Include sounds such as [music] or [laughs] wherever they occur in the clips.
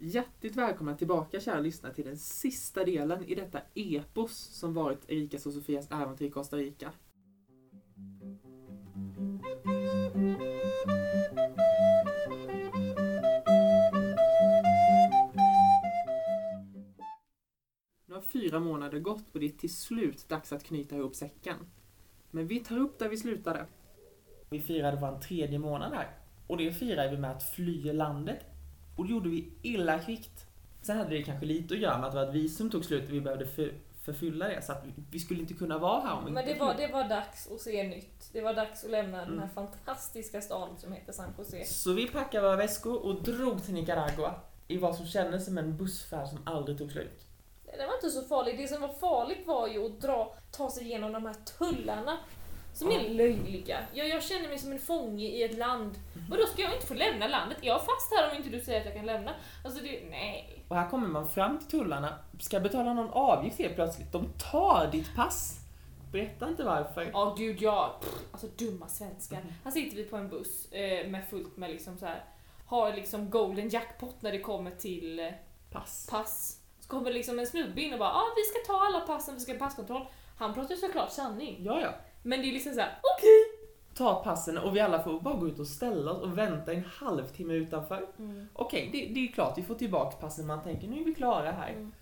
Hjärtligt välkomna tillbaka kära lyssnare till den sista delen i detta epos som varit Erikas och Sofias äventyr i Costa Rica. Nu har fyra månader gått och det är till slut dags att knyta ihop säcken. Men vi tar upp där vi slutade. Vi firade vår tredje månad här. Och det firar vi med att fly landet. Och det gjorde vi illa kvickt. Sen hade det kanske lite att göra med att ett visum tog slut och vi behövde för, förfylla det. Så att vi, skulle inte kunna vara här om Men det var, det var dags att se nytt. Det var dags att lämna den här Mm. fantastiska staden som heter San Jose. Så vi packade våra väskor och drog till Nicaragua. I vad som kändes som en bussfärd som aldrig tog slut. Det var inte så farligt. Det som var farligt var ju att dra, ta sig igenom de här tullarna. Som är löjliga. Jag, jag känner mig som en fånge i ett land. Och då ska jag inte få lämna landet? Jag är fast här om inte du säger att jag kan lämna. Alltså det, nej. Och här kommer man fram till tullarna, ska betala någon avgift helt plötsligt. De tar ditt pass. Berätta inte varför. Ja gud ja, Pff, alltså dumma svenskar. Mhm. Här sitter vi på en buss eh, med fullt med liksom så här har liksom golden jackpot när det kommer till eh, Pass. pass. Så kommer liksom en snubbe in och bara ah, vi ska ta alla passen, vi ska ha passkontroll. Han pratar ju såklart sanning. Ja, ja. Men det är liksom så här: okej. Ta passen och vi alla får bara gå ut och ställa oss och vänta en halvtimme utanför. Mm. Okej, det, det är klart vi får tillbaka passen. Man tänker nu är vi klara här. Mm.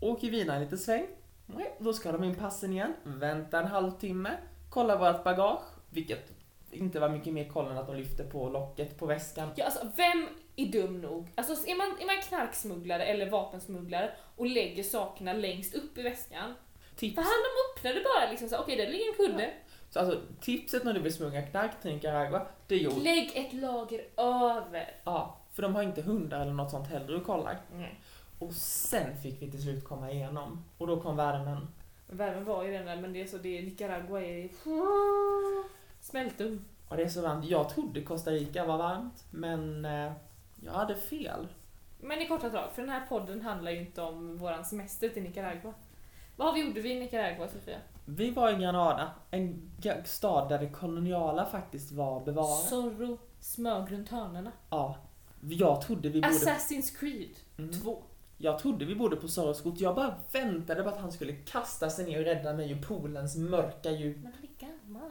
Åker vidare en liten sväng. Nej, Då ska de in passen igen. Vänta en halvtimme. Kolla vårt bagage. Vilket inte var mycket mer koll än att de lyfter på locket på väskan. Ja, alltså, vem är dum nog? Alltså, är, man, är man knarksmugglare eller vapensmugglare och lägger sakerna längst upp i väskan? Tips. För han de öppnade bara liksom så här, okej där ligger en kudde. Så alltså, tipset när du vill smuggla knark till Nicaragua, det är ju... Lägg ett lager över. Ja, för de har inte hundar eller något sånt heller och kollar. Och sen fick vi till slut komma igenom. Och då kom värmen. Värmen var ju den där, men det är så det Nicaragua är smältum. Och det är så varmt. Jag trodde Costa Rica var varmt, men eh, jag hade fel. Men i korta drag, för den här podden handlar ju inte om våran semester till Nicaragua. Vad gjorde vi i Nicaragua, Sofia? Vi var i Granada, en stad där det koloniala faktiskt var bevarat. Zorro smög runt hörnorna. Ja. Jag trodde vi bodde... Assassin's Creed Mm. 2. Jag trodde vi bodde på Soros gods. Jag bara väntade på att han skulle kasta sig ner och rädda mig ur poolens mörka djup. Men han är gammal.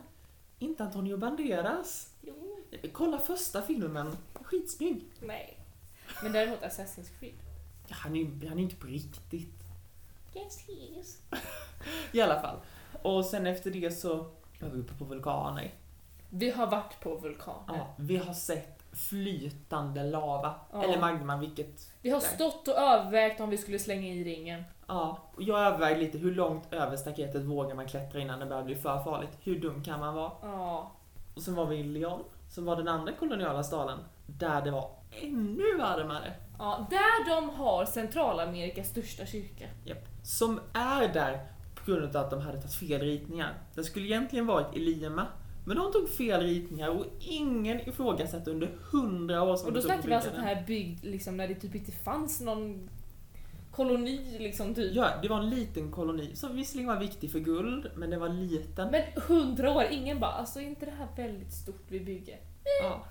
Inte Antonio Banderas. Jo. Kolla första filmen. Skitsnygg. Nej. Men däremot Assassin's Creed. Han är ju han är inte på riktigt. Yes he is. I alla fall. Och sen efter det så var vi uppe på vulkaner. Vi har varit på vulkaner. Ja, vi har sett flytande lava. Ja. Eller magma, vilket... Vi har stått och övervägt om vi skulle slänga i ringen. Ja, och jag övervägde lite hur långt över staketet vågar man klättra innan det börjar bli för farligt. Hur dum kan man vara? Ja. Och sen var vi i Lyon, som var den andra koloniala staden, där det var ännu varmare. ja. Där de har Centralamerikas största kyrka. Japp. Som är där på grund av att de hade tagit fel ritningar. Det skulle egentligen varit i Lima, men de tog fel ritningar och ingen ifrågasatte under hundra år som Och då snackar vi alltså den här byggd liksom när det typ inte fanns någon koloni liksom typ. Ja, det var en liten koloni som visserligen var viktig för guld, men det var liten. Men hundra år, ingen bara alltså är inte det här väldigt stort vi bygger? ja.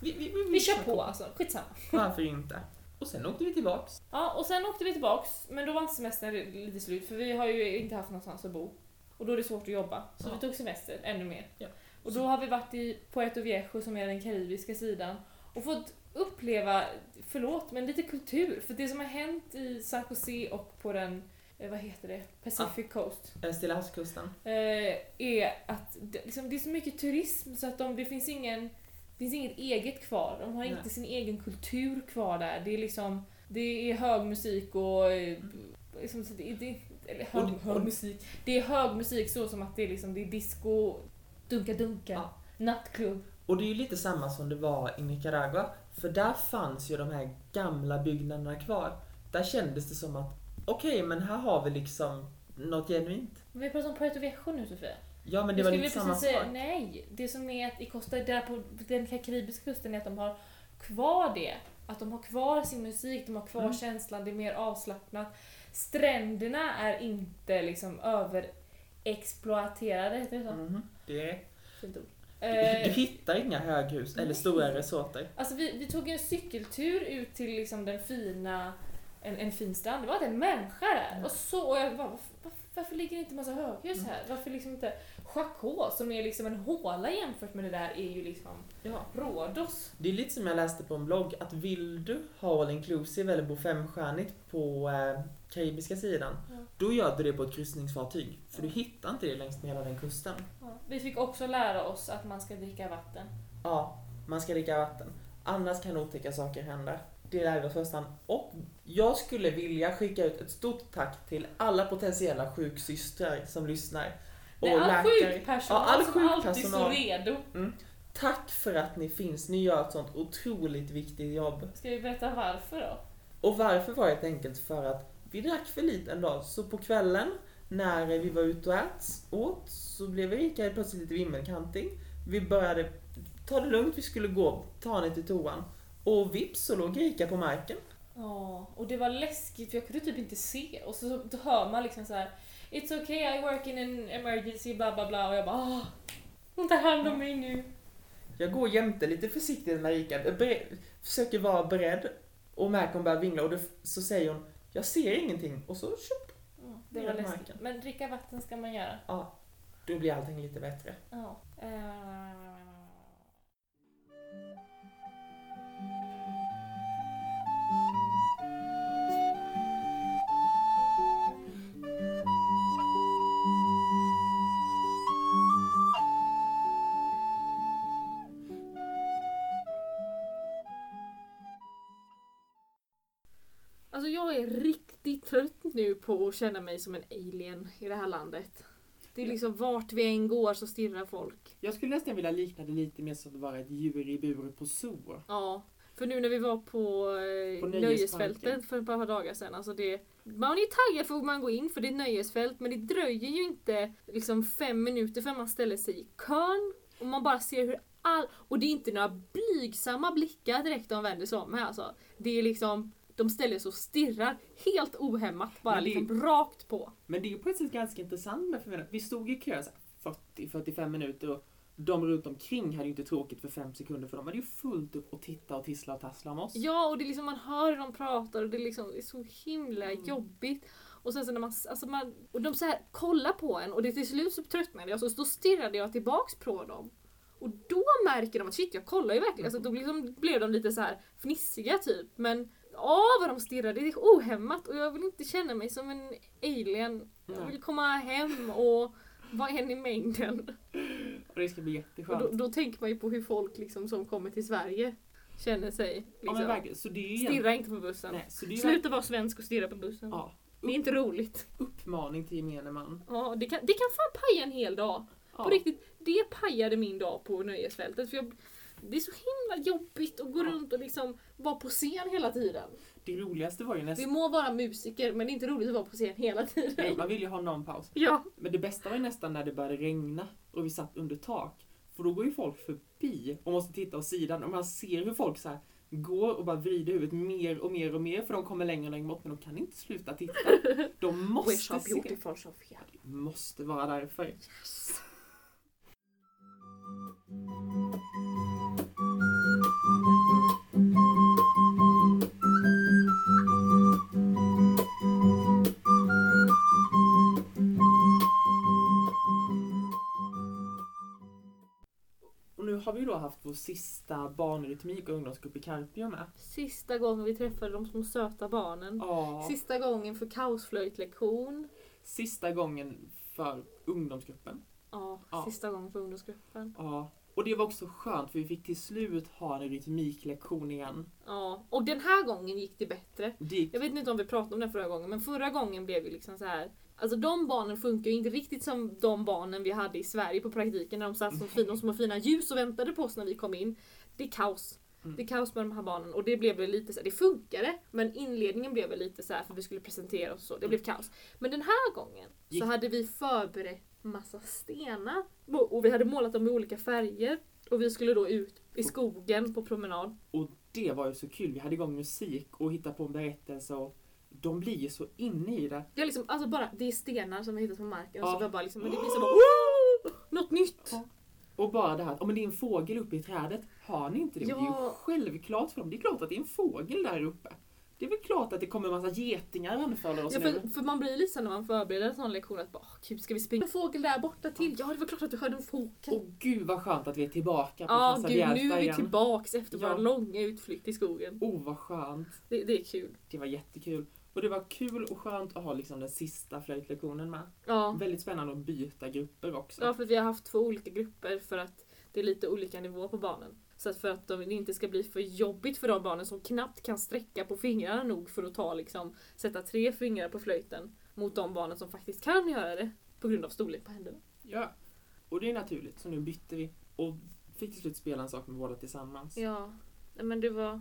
vi, vi, vi, Vi kör på alltså, skitsamma. Varför inte? Och sen åkte vi tillbaks. Ja, och sen åkte vi tillbaks, men då var inte semestern lite slut för vi har ju inte haft någonstans att bo. Och då är det svårt att jobba, så Ja. vi tog semester ännu mer. Ja. Och då har vi varit i Puerto Viejo som är den karibiska sidan och fått uppleva, förlåt, men lite kultur. För det som har hänt i San Jose och på den, eh, vad heter det, Pacific Coast. Eh, Stilla havskusten. eh, är att det, liksom, det är så mycket turism så att de, det finns ingen det finns inget eget kvar. De har Nej. inte sin egen kultur kvar där. Det är liksom det är hög musik och liksom, det, det, eller hög, Och hög och- musik. Det är hög musik så som att det är liksom det är disco, dunka-dunka, Ja. nattklubb. Och det är ju lite samma som det var i Nicaragua. För där fanns ju de här gamla byggnaderna kvar. Där kändes det som att okej, men här har vi liksom något genuint. Men Vi pratar om Puerto Viejo nu Sofia. Ja, men det Jag var lite samma sak. nej. Det som är att i Costa, där på den karibiska kusten är att de har kvar det. Att de har kvar sin musik, de har kvar Mm. känslan, det är mer avslappnat. Stränderna är inte liksom överexploaterade, heter det så? Mhm, Det är Fint ord. Du Eh, hittar inga höghus eller stora resorter. alltså vi, vi tog en cykeltur ut till liksom den fina, en, en fin strand. Det var inte en människa där. Och så, och jag bara, varför, varför, varför ligger det inte massa höghus här? Varför liksom inte Chacot som är liksom en håla jämfört med det där är ju liksom Ja. Rhodos. Det är lite som jag läste på en blogg, att vill du ha all inclusive eller bo femstjärnigt på eh, karibiska sidan, Ja. då gör du det på ett kryssningsfartyg. För du hittar inte det längs med hela den kusten. Ja. Vi fick också lära oss att man ska dricka vatten. Ja, man ska dricka vatten. Annars kan otäcka saker hända. Det lärde vi oss först hand. Och jag skulle vilja skicka ut ett stort tack till alla potentiella sjuksystrar som lyssnar. Det är all läkare. sjukpersonal Ja, all som alltid sjukpersonal. står redo. Tack för att ni finns. Ni gör ett sånt otroligt viktigt jobb. Ska vi berätta varför då? Och varför var det helt enkelt för att vi drack för lite en dag. Så på kvällen när vi var ute och ät, åt så blev Erika plötsligt lite vimmelkantig. Vi började ta det lugnt, vi skulle gå, ta henne till toan. Och vips så låg Erika på marken. Ja, och det var läskigt för jag kunde typ inte se. Och så då hör man liksom så här: It's okay, I work in an emergency, bla bla bla. Och jag bara Åh, hon tar hand om mig nu. Jag går jämte lite försiktigt med Erika, försöker vara beredd. Och märker hon börjar vingla och då, så säger hon Jag ser ingenting. Och så tjup, Ja, det var läskigt. Men dricka vatten ska man göra. ja, då blir allting lite bättre. Ja. Eh, Alltså jag är riktigt trött nu på att känna mig som en alien i det här landet. Det är liksom vart vi än går så stirrar folk. Jag skulle nästan vilja likna det lite mer som att vara ett djur i bur på zoo. Ja. För nu när vi var på, eh, På nöjesfältet för ett par dagar sedan, alltså det, man är ju taggad för att man går in för det är nöjesfält men det dröjer ju inte liksom fem minuter för man ställer sig i kön och man bara ser hur all... Och det är inte några blygsamma blickar direkt de vänder sig om här alltså. Det är liksom, de ställer sig och stirrar helt ohämmat bara det- liksom rakt på. Men det är ju på ett sätt ganska intressant med förväntan. Vi stod i kö så här 40-45 minuter och de runt omkring hade ju inte tråkigt för fem sekunder för de hade ju fullt upp och titta och tissla och tassla om oss. Ja, och det är liksom, man hör hur de pratar och det är, liksom, det är så himla jobbigt. Och sen så när man, alltså man, och de så här kollar på en och det till slut så tröttnade jag så då stirrade jag tillbaks på dem. Och då märker de att shit, jag kollar ju verkligen. Alltså, då liksom blev de lite så här fnissiga typ. Men ja, vad de stirrade, det är ohämmat och jag vill inte känna mig som en alien. Jag vill komma hem och vara en i mängden. Och det ska bli jätteskönt. då, då tänker man ju på hur folk liksom som kommer till Sverige känner sig. ja, Liksom. igen- Stirra inte på bussen. Nej, Sluta vara svensk och stirra på bussen. Ja, Det är inte roligt. uppmaning till gemene man. Ja, det, kan, det kan fan paja en hel dag. Ja. På riktigt, det pajade min dag på nöjesfältet. För jag, det är så himla jobbigt att gå Ja. runt och liksom vara på scen hela tiden. Det roligaste var ju Vi nästan... må vara musiker men det är inte roligt att vara på scen hela Nej, tiden. man vill ju ha någon paus. Ja, Men det bästa var ju nästan när det började regna och vi satt under tak. För då går ju folk förbi och måste titta åt sidan och man ser hur folk så går och bara vrider huvudet mer och mer och mer för de kommer längre och längre bort men de kan inte sluta titta. [laughs] De måste se. beautiful Sofia. Det måste vara därför. Och har vi då haft vår sista barnrytmik och ungdomsgrupp i Carpio med. Sista gången vi träffade de små söta barnen. Ja, Sista gången för kaosflöjtlektion. sista gången för ungdomsgruppen. Ja, Ja. sista gången för ungdomsgruppen. Ja. Och det var också skönt för vi fick till slut ha en rytmiklektion igen. Ja, och den här gången gick det bättre. Det gick Jag vet inte om vi pratade om det förra gången, men förra gången blev vi liksom så här. Alltså de barnen funkar ju inte riktigt som de barnen vi hade i Sverige på praktiken när de satt som fina, små fina ljus och väntade på oss när vi kom in. Det är kaos. Mm. Det är kaos med de här barnen och det blev väl lite så här, det funkade men inledningen blev väl lite så här för vi skulle presentera oss och så, det blev kaos. Men den här gången så hade vi förberett massa stenar och vi hade målat dem i olika färger och vi skulle då ut i skogen på promenad. Och det var ju så kul. Vi hade igång musik och hittade på en berättelse och de blir ju så inne i det. Är liksom, alltså bara, det är stenar som vi hittat på marken och Ja. så bara liksom, det blir så bara "Woo! [gasps] Något nytt! Ja. Och bara det här att men det är en fågel uppe i trädet. Har ni inte det? Det är ju Ja. självklart för dem. Det är klart att det är en fågel där uppe. Det är väl klart att det kommer en massa getingar anfaller oss Ja, nu. för, för man blir lite så när man förbereder en sån lektion att bara, "Åh, gud ska vi springa en fågel där borta till? Ja det var klart att du hörde en fågel. Och gud vad skönt att vi är tillbaka på Ja gud nu är vi igen. tillbaks efter Ja. vår långa utflykt i skogen. Oh vad skönt. Det, det är kul. Det var jättekul. Och det var kul och skönt att ha liksom den sista flöjtlektionen med. Ja. Väldigt spännande att byta grupper också. ja, för vi har haft två olika grupper för att det är lite olika nivå på barnen. Så att för att de, det inte ska bli för jobbigt för de barnen som knappt kan sträcka på fingrarna nog för att ta liksom, sätta tre fingrar på flöjten mot de barnen som faktiskt kan göra det på grund av storlek på händerna. Ja. Och det är naturligt, så nu bytte vi. Och fick till slut spela en sak med båda tillsammans. Ja, men det var,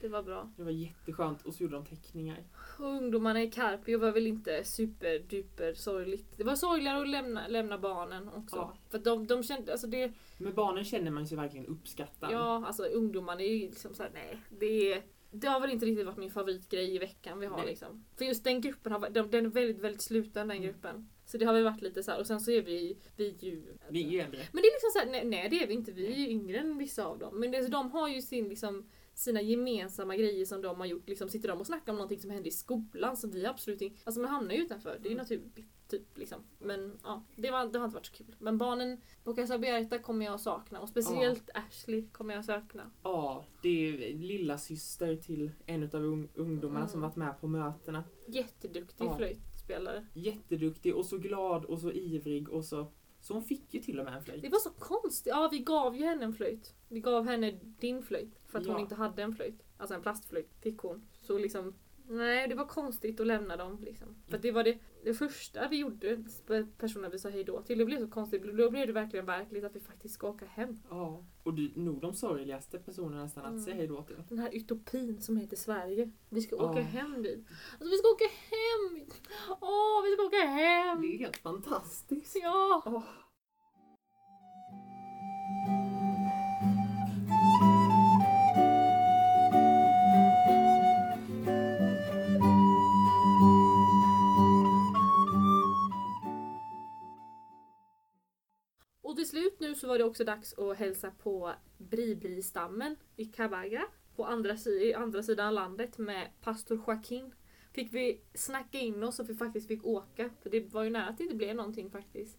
det var bra. Det var jätteskönt. Och så gjorde de teckningar. Och ungdomarna i Carpio var väl inte superduper sorgligt. Det var sorgligare att lämna, lämna barnen också. Ja. För de, de kände, alltså det, Med barnen känner man sig verkligen uppskattad. ja alltså ungdomarna är ju liksom såhär, nej. Det, är- det har väl inte riktigt varit min favoritgrej i veckan vi har Nej. liksom. För just den gruppen, har, den, den är väldigt, väldigt sluten den Mm. gruppen. Så det har väl varit lite så här. och sen så är vi, vi ju... Vi är ju äldre. Men det är liksom såhär, nej, nej det är vi inte, vi är ju yngre än vissa av dem. Men det, de har ju sin liksom sina gemensamma grejer som de har gjort, liksom sitter de och snackar om någonting som hände i skolan som vi absolut inte... Alltså man hamnar ju utanför, det är ju Mm. naturligt. Typ, liksom. Men ja, det, var, det har inte varit så kul. Men barnen på Casa Berta kommer jag att sakna och speciellt Ashley kommer jag att sakna. Ja, det är lilla syster till en av ung- ungdomarna Mm. som varit med på mötena. Jätteduktig Ja. flöjtspelare. Jätteduktig och så glad och så ivrig och så... Så hon fick ju till och med en flöjt. Det var så konstigt. Ja, vi gav ju henne en flöjt. Vi gav henne din flöjt. För att hon Ja. inte hade en flöjt. Alltså en plastflöjt fick hon. Så liksom, nej det var konstigt att lämna dem. Liksom. För att det var det, det första vi gjorde, personen vi sa hej då till. Det blev så konstigt. Då blev det verkligen verkligt att vi faktiskt ska åka hem. Ja. Och du, nog de sorgligaste personerna nästan att Mm. säga hej då till. Den här utopin som heter Sverige. Vi ska Ja. åka hem dit. Alltså vi ska åka hem! Åh, vi ska åka! Det är helt fantastiskt. Ja! Åh. Och till slut nu så var det också dags att hälsa på Bribri-stammen i Kabaga på andra, i andra sidan landet med pastor Joaquin. Fick vi snacka in oss så vi faktiskt fick åka. För det var ju nära att det inte blev någonting faktiskt.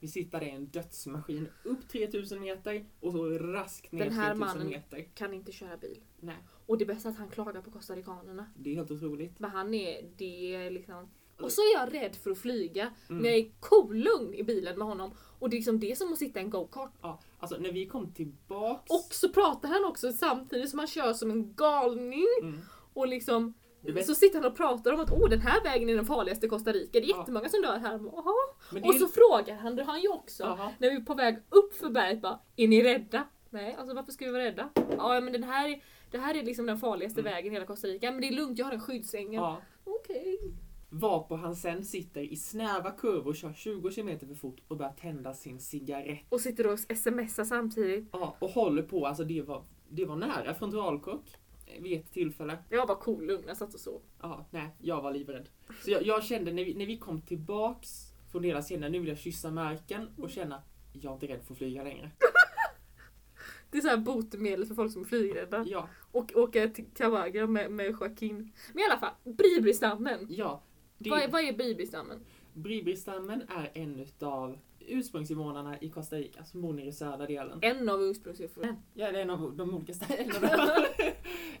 Vi sitter i en dödsmaskin upp 3000 meter och så raskt ner Den här 3000 mannen- meter. Kan inte köra bil. Nej, Och det bästa är att han klagar på costaricanerna. det är helt otroligt. Men han är, det är liksom... Och så är jag rädd för att flyga. Mm. Men jag är kolugn i bilen med honom. Och det är liksom det som att sitta i en go-kart. Ja, alltså när vi kom tillbaks... Och så pratar han också samtidigt som han kör som en galning. Mm. Och liksom Vet- så sitter han och pratar om att oh, den här vägen är den farligaste i Costa Rica. Det är jättemånga som dör här. Det Och är- så frågar han, det har han ju också. Jaha. När vi är på väg upp för berget bara, är ni rädda? Nej, alltså varför ska vi vara rädda? Ja men den här, det här är liksom den farligaste Mm. vägen i hela Costa Rica. Men det är lugnt, jag har en skyddsängen. Ja. Okej. Varpå han sen sitter i snäva kurvor, kör 20 km för fort och börjar tända sin cigarett. Och sitter och smsar samtidigt. Ja, och håller på, alltså det var, det var nära frontalkrock vid ett tillfälle. Jag var kolugn, jag satt och sov. Ja, nej, jag var livrädd. Så jag, jag kände när vi, när vi kom tillbaks från deras scenen, nu vill jag kyssa marken och känna jag är inte rädd för att flyga längre. Det är så här botemedel för folk som är flygrädda. Ja, Och åka till Cavagra med, med Joaquin. Men i alla fall, Bribri-stammen. ja. Det, Vad är, vad är Bribri-stammen? Bribri-stammen är en utav ursprungsinvånarna i Costa Rica som bor nere i södra delen. En av ursprungsiffrorna. Ja, det är en av de olika sta- en av de,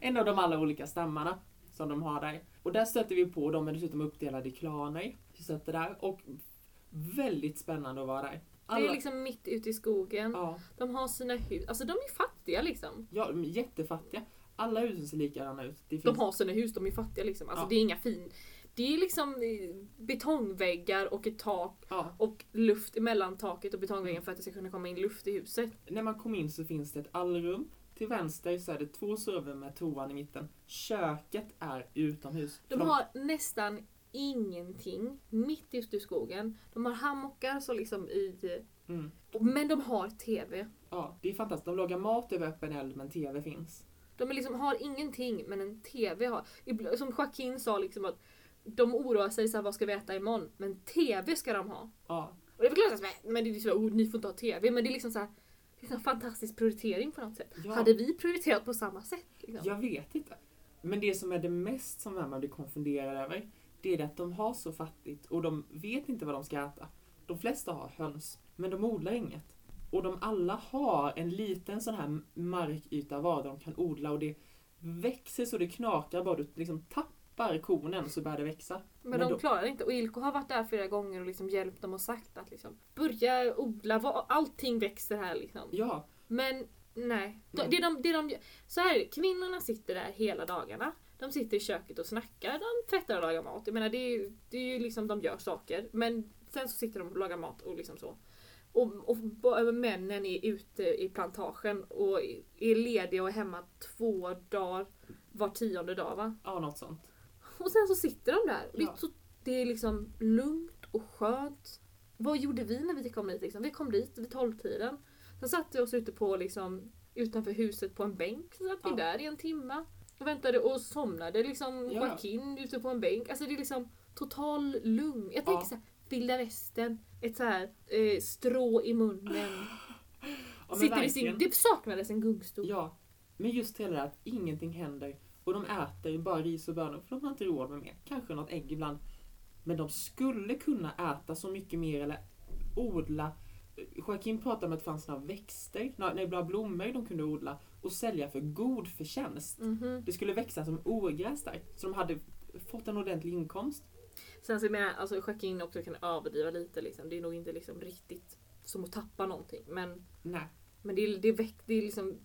[laughs] en av de alla olika stammarna som de har där. Och där stötte vi på, de är dessutom uppdelade i klaner. Vi stötte där och väldigt spännande att vara där. Det är liksom mitt ute i skogen. ja, De har sina hus. Alltså de är fattiga liksom. ja, de är jättefattiga. Alla husen ser likadana ut. Det De finns, har sina hus, de är fattiga liksom. Alltså Ja. det är inga fin... Det är liksom eh, betongväggar och ett tak ja, och luft emellan taket och betongväggen för att det ska kunna komma in luft i huset. när man kom in så finns det ett allrum. Till vänster så är det två sovrum med toan i mitten. Köket är utomhus. De har nästan ingenting mitt ute i skogen. De har hammockar så liksom i... Mm. Men de har TV. Ja, det är fantastiskt. De lagar mat över öppen eld men TV finns. De liksom, har ingenting men en TV har... Som Joaquin sa liksom att de oroar sig så här, vad ska vi äta imorgon? Men TV ska de ha. Ja, Och det förklaras med, men det är så, oh, ni får inte ha TV. Men det är liksom så här, det är en fantastisk prioritering på något sätt. Ja. Hade vi prioriterat på samma sätt? Liksom? Jag vet inte. Men det som är det mest som man blir konfunderad över, det är att de har så fattigt och de vet inte vad de ska äta. De flesta har höns, men de odlar inget. Och de alla har en liten sån här markyta var de kan odla och det växer så det knakar bara du liksom tappar konen så börjar det växa. Men, Men de då- klarar inte. Och Ilko har varit där flera gånger och liksom hjälpt dem och sagt att liksom, börja odla, allting växer här liksom. Ja, Men nej. De, det de, det de, så här kvinnorna sitter där hela dagarna. De sitter i köket och snackar, de tvättar och lagar mat. Jag menar det är ju, det är ju liksom, de gör saker. Men sen så sitter de och lagar mat och liksom så. Och, och männen är ute i plantagen och är lediga och hemma två dagar var tionde dag va? ja något sånt. Och sen så sitter de där. Och det, är Ja. så, det är liksom lugnt och skönt. Vad gjorde vi när vi kom dit? Liksom? Vi kom dit vid tolvtiden. Sen satte vi oss ute på liksom, utanför huset på en bänk. Så satt vi Ja. där i en timme. Och väntade och somnade liksom Ja. Joaquin ute på en bänk. Alltså det är liksom total lugn. Jag tänker Ja. så här, vilda västern, ett så här eh, strå i munnen. Ja, Sitter i sin, det saknades en gungstol. Ja, men just hela det här att ingenting händer och de äter bara ris och bönor för de har inte råd med mer. Kanske något ägg ibland. Men de skulle kunna äta så mycket mer eller odla. Joakim pratade om att det fanns några växter, några, blommor de kunde odla och sälja för god förtjänst. Mhm. Det skulle växa som ogräs där, så de hade fått en ordentlig inkomst. Sen så menar jag, alltså Joaquin också kan överdriva lite liksom. Det är nog inte liksom riktigt som att tappa någonting. Men, Nej, men det, är, det, väck- det är liksom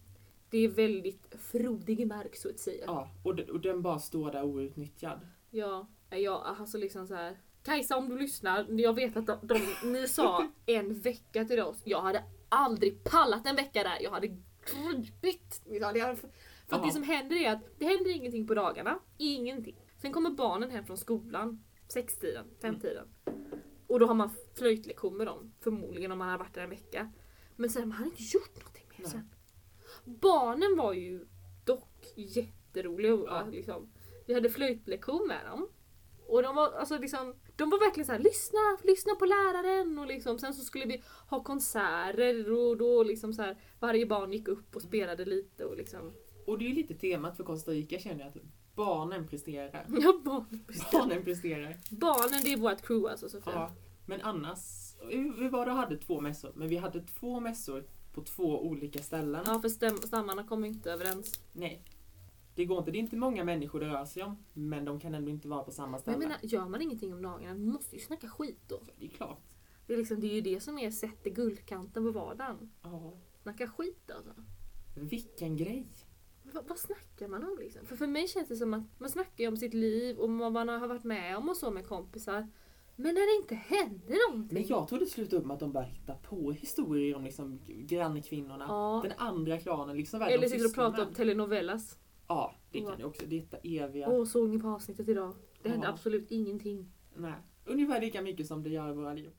det är väldigt frodig mark så att säga. ja, och, och den bara står där outnyttjad. Ja, ja alltså liksom så här. Kajsa om du lyssnar, jag vet att de, de, ni sa en vecka till oss. Jag hade aldrig pallat en vecka där. Jag hade krypit. För det som händer är att det händer ingenting på dagarna. Ingenting. Sen kommer barnen hem från skolan. Sextiden, femtiden. Och då har man flöjtlektion med dem. Förmodligen om man har varit där en vecka. Men sen man hade inte gjort någonting mer sen. Barnen var ju dock jätteroliga. Ja. Liksom. Vi hade flöjtlektion med dem. Och de var, alltså liksom, de var verkligen så här: lyssna, lyssna på läraren. Och liksom, sen så skulle vi ha konserter och då liksom så här, varje barn gick upp och spelade lite. Och liksom, Och det är ju lite temat för Costa Rica känner jag att barnen presterar. [laughs] ja, barnen, Barnen presterar. barnen det är vårt crew alltså Sofia. Ja, men annars, vi var och hade två mässor, men vi hade två mässor på två olika ställen. Ja för stammarna kom inte överens. Nej. Det går inte, det är inte många människor det rör sig om, men de kan ändå inte vara på samma Men ställe. jag menar, gör man ingenting om dagarna, vi måste ju snacka skit då. Så det är klart. Det är, liksom, det är ju det som är sätter guldkanten på vardagen. Ja. Snacka skit alltså. Vilken grej! Vad, vad snackar man om liksom? För för mig känns det som att man snackar om sitt liv och vad man har varit med om och så med kompisar. Men när det inte händer någonting. Men jag trodde det slutade upp med att de började hitta på historier om liksom grannkvinnorna. Ja. Den andra klanen, liksom Eller sitter och pratar om med? telenovelas. Ja, det Ja. kan det också. Detta eviga. Åh, såg ni på avsnittet idag? Det hände Ja. absolut ingenting. Nej. Ungefär lika mycket som det gör i våra liv.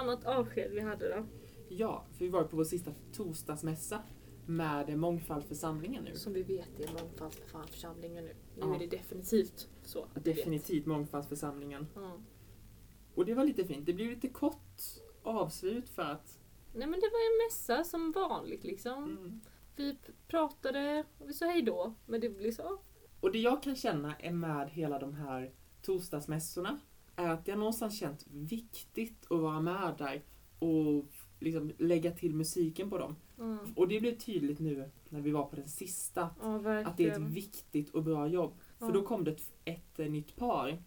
Annat avsked vi hade då. Ja, för vi var på vår sista torsdagsmässa med Mångfaldförsamlingen nu. Som vi vet är mångfaldsförsamlingen nu. Nu Ja. är det definitivt så. Definitivt Mångfaldsförsamlingen. Ja. Och det var lite fint. Det blev lite kort avslut för att... Nej men det var en mässa som vanligt liksom. Mm. Vi pratade och vi sa hej då. Men det blir så. Och det jag kan känna är med hela de här torsdagsmässorna är att jag någonstans känt viktigt att vara med där och liksom lägga till musiken på dem. Mm. Och det blev tydligt nu när vi var på den sista Ja att det är ett viktigt och bra jobb. För Ja. då kom det ett, ett eh, nytt par.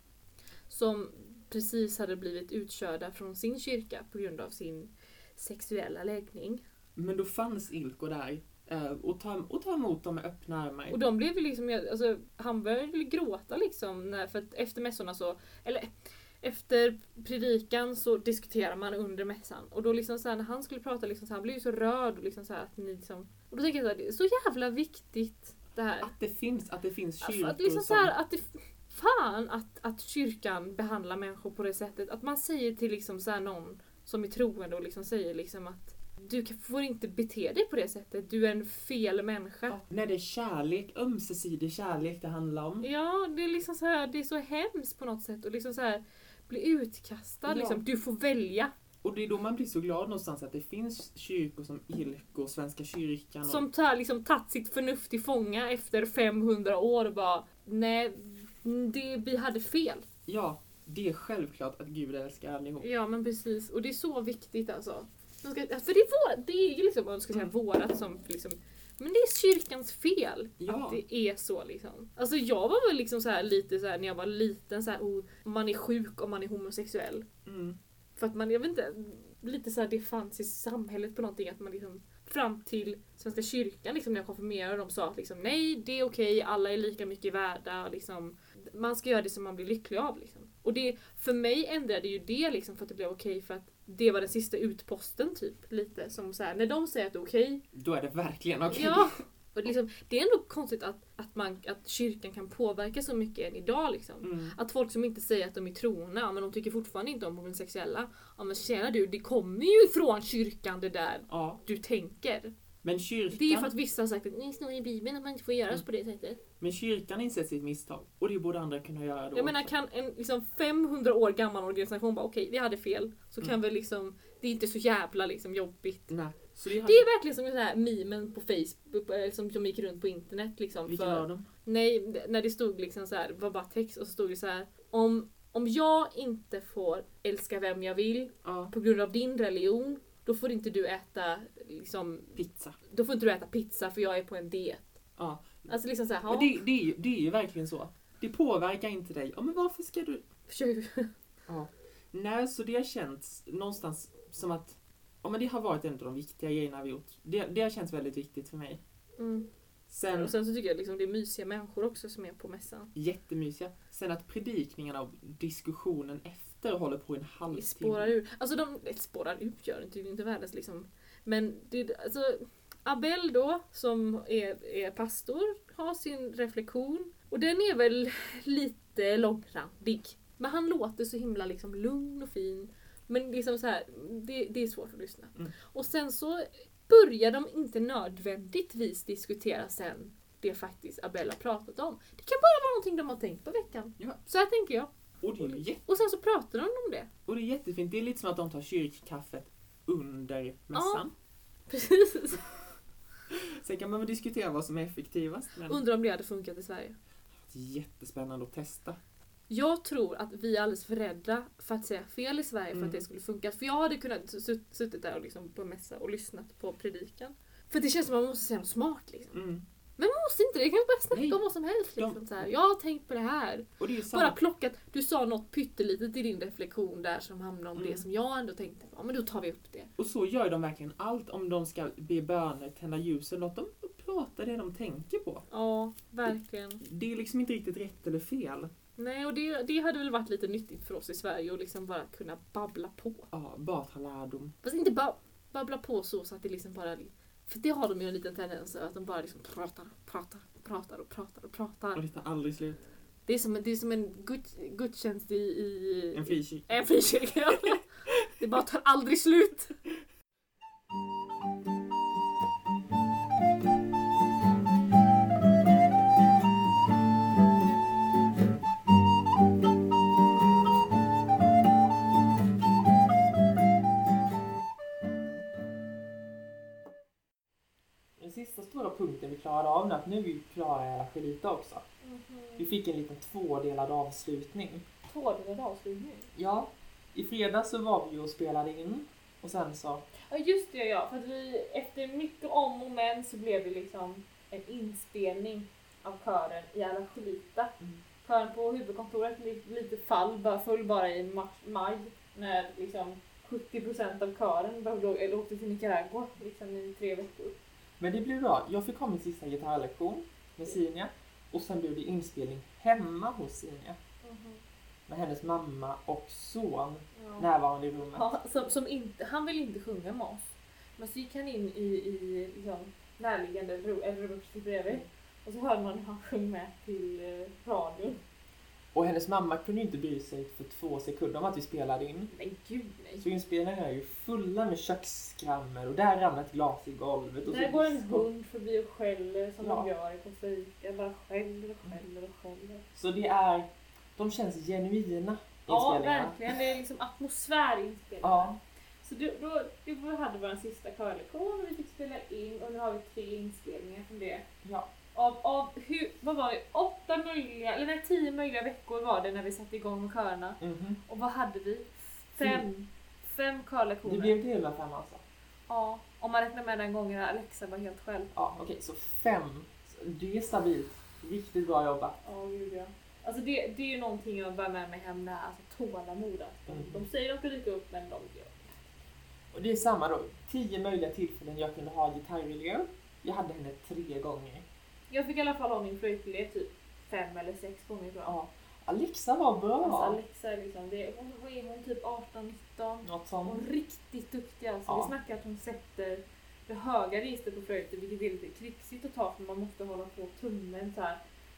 Som precis hade blivit utkörda från sin kyrka på grund av sin sexuella läggning. Men då fanns Ilko där eh, och ta, och ta emot dem med öppna armar. Och de blev ju liksom, alltså, han började gråta liksom. När, för att efter mässorna så, eller efter predikan så diskuterar man under mässan. Och då liksom så här, när han skulle prata, liksom så här, han blev ju så rörd. Och, liksom så här, att ni liksom, och då tänker jag så här, det är så jävla viktigt det här. Att det finns, att det finns Alltså, kyrkor att liksom så som... här, att det, fan att, att kyrkan behandlar människor på det sättet. Att man säger till liksom så någon som är troende och liksom säger liksom att du får inte bete dig på det sättet. Du är en fel människa. Ja, när det är kärlek, ömsesidig kärlek det handlar om. Ja, det är liksom så här, det är så hemskt på något sätt. Och liksom så här, bli utkastad. Ja. Liksom. Du får välja. Och det är då man blir så glad någonstans att det finns kyrkor som Ilko, Svenska kyrkan och... Som tar, liksom, tagit sitt förnuft till fånga efter 500 år och bara nej, det, vi hade fel. Ja, det är självklart att Gud älskar allihop. Ja men precis, och det är så viktigt alltså. Ska, för det är, vår, det är ju liksom, vad man ska säga, Mm. vårat som liksom men det är kyrkans fel Ja. att det är så liksom. Alltså jag var väl liksom så här lite så här när jag var liten så här, oh, man är sjuk om man är homosexuell. Mm. För att man, jag vet inte, lite så här det fanns i samhället på någonting att man liksom fram till Svenska kyrkan liksom när jag konfirmerade de sa att liksom nej det är okej, alla är lika mycket värda liksom. Man ska göra det som man blir lycklig av liksom. Och det, för mig ändrade ju det liksom för att det blev okej för att det var den sista utposten typ. Lite som så här, när de säger att det är okej Då är det verkligen okej. Ja! Och liksom, det är ändå konstigt att, att, man, att kyrkan kan påverka så mycket än idag. Liksom. Mm. Att folk som inte säger att de är troende, ja, men de tycker fortfarande inte om homosexuella. Ja men tjena du, det kommer ju ifrån kyrkan det där Ja, du tänker. Men kyrkan, Det är för att vissa har sagt att ni står i bibeln att man inte får göra Mm. på det sättet. men kyrkan inser sitt misstag. Och det borde andra kunna göra då Jag menar också. kan en liksom 500 år gammal organisation bara okej, vi hade fel. Så kan Mm. vi liksom, det är inte så jävla liksom jobbigt. Nej. Det, Det är verkligen som den här memen på Facebook eh, som, som gick runt på internet. Liksom, Vilken för, av dem? Nej, när det stod liksom så här, var bara text och så stod det så här. Om, om jag inte får älska vem jag vill Ja, på grund av din religion, då får inte du äta liksom, pizza. då får inte du äta pizza för jag är på en diet. Ja. Alltså liksom såhär, Men ja. det, det, är ju, det är ju verkligen så. Det påverkar inte dig. Ja, men varför ska du... försöker- [laughs] Ja. Nej, så det har känts någonstans som att ja, men det har varit en av de viktiga grejerna vi gjort. Det, det har känts väldigt viktigt för mig. Mm. Sen, Och sen så tycker jag liksom det är mysiga människor också som är på mässan. jättemysiga. Sen att predikningarna och diskussionen efter håller på en Det halvtimme. spårar ur. Alltså de spårar ut gör det inte, det är inte världens liksom. Men det, alltså, Abel då, som är, är pastor, har sin reflektion. Och den är väl lite långrandig. Men han låter så himla liksom lugn och fin. Men liksom så här, det, det är svårt att lyssna. Mm. Och sen så börjar de inte nödvändigtvis diskutera sen det faktiskt Abel har pratat om. Det kan bara vara någonting de har tänkt på veckan. Ja. Så här tänker jag. Och det, är jätte, Och sen så pratar de om det. och det är jättefint. Det är lite som att de tar kyrkkaffet under mässan. Precis. [laughs] Sen kan man väl diskutera vad som är effektivast. Men Undrar om det hade funkat i Sverige. jättespännande att testa. Jag tror att vi är alldeles för rädda för att säga fel i Sverige för Mm. att det skulle funka. För jag hade kunnat sut- suttit där och liksom på mässa och lyssnat på predikan. För det känns som att man måste säga något smart liksom. Mm. Man måste inte det, kan bara snacka Nej. om vad som helst. Liksom, så här. Jag har tänkt på det här. Och det. Bara plockat, du sa något pyttelitet i din reflektion där som hamnade om Mm. det som jag ändå tänkte på. Men då tar vi upp det. Och så gör de verkligen allt om de ska be böner, tända ljus eller något. De pratar det de tänker på. Ja, verkligen. Det är liksom inte riktigt rätt eller fel. Nej, och det, det hade väl varit lite nyttigt för oss i Sverige att liksom bara kunna babbla på. Ja, bara ta lärdom. Fast inte bara babbla på så, så att det liksom bara... För det har de ju en liten tendens att de bara liksom pratar, pratar, pratar och pratar och Och pratar. det tar aldrig slut. Det är som, det är som en gud, gudstjänst i... i En frikyrka. en frikyrka. Det bara tar aldrig slut. Punkten vi klarade av nu, att nu är vi klara i alla Gelita också. Vi fick en liten tvådelad avslutning. Tvådelad avslutning. Ja, i fredags så var vi och spelade in och sen så... Ja just det ja, för att vi efter mycket om och men så blev det liksom en inspelning av kören i alla Gelita. Mm. Kören på huvudkontoret lite, fall, bara full bara i mars, maj när liksom 70% av kören behövde, eller åkte till Nicaragua liksom i tre veckor. Men det blev bra. Jag fick ha min sista gitarrlektion med Sinja och sen blev det inspelning hemma hos Sinja. med hennes mamma och son Ja. närvarande i rummet. Ja, som, som inte, han ville inte sjunga med oss. Men så gick han in i, i liksom, närliggande ro- eller rummet bredvid. Och så hörde man hur han sjöng med till eh, radion. Och hennes mamma kunde inte bry sig för två sekunder om att vi spelade in. Men gud nej. Så inspelningarna är ju fulla med köksskrammel och där ramlar ett glas i golvet. Och Där går en hund förbi och skäller som Ja. de gör i Costa Rica. Bara skäller och skäller och skäller. Så det är, de känns genuina Ja, inspelningarna. verkligen. Det är liksom atmosfärinspelningar. Ja, Så då, då, då hade vi vår sista körlektion och vi fick spela in och nu har vi tre inspelningar från det. ja. Av, av hur, vad var det, åtta möjliga, eller nej, tio möjliga veckor var det när vi satte igång med körerna. Mhm. Och vad hade vi? Fem, fem Det körlektioner. blev till med fem alltså. Ja, om man räknar med den gången Alexa var helt själv. Ja, okej, så fem. Det är stabilt. Riktigt bra jobbat. Ja, gud ja. Alltså det, det är ju någonting jag bär med mig hem där, alltså tålamod. att De, Mm. de säger att de ska dyka upp men de gör Och det är samma då. Tio möjliga tillfällen jag kunde ha gitarrelev. Jag hade henne tre gånger. Jag fick i alla fall ha min flöjtelev typ fem eller sex gånger tror jag. Ja. Alexa var bra. Alltså Alexa är liksom, det, hon, vad är hon typ 18-19? Något Hon som... är riktigt duktig alltså. Ja. Vi snackar att hon sätter det höga registret på flöjten vilket är lite krixigt att ta för man måste hålla på tummen så här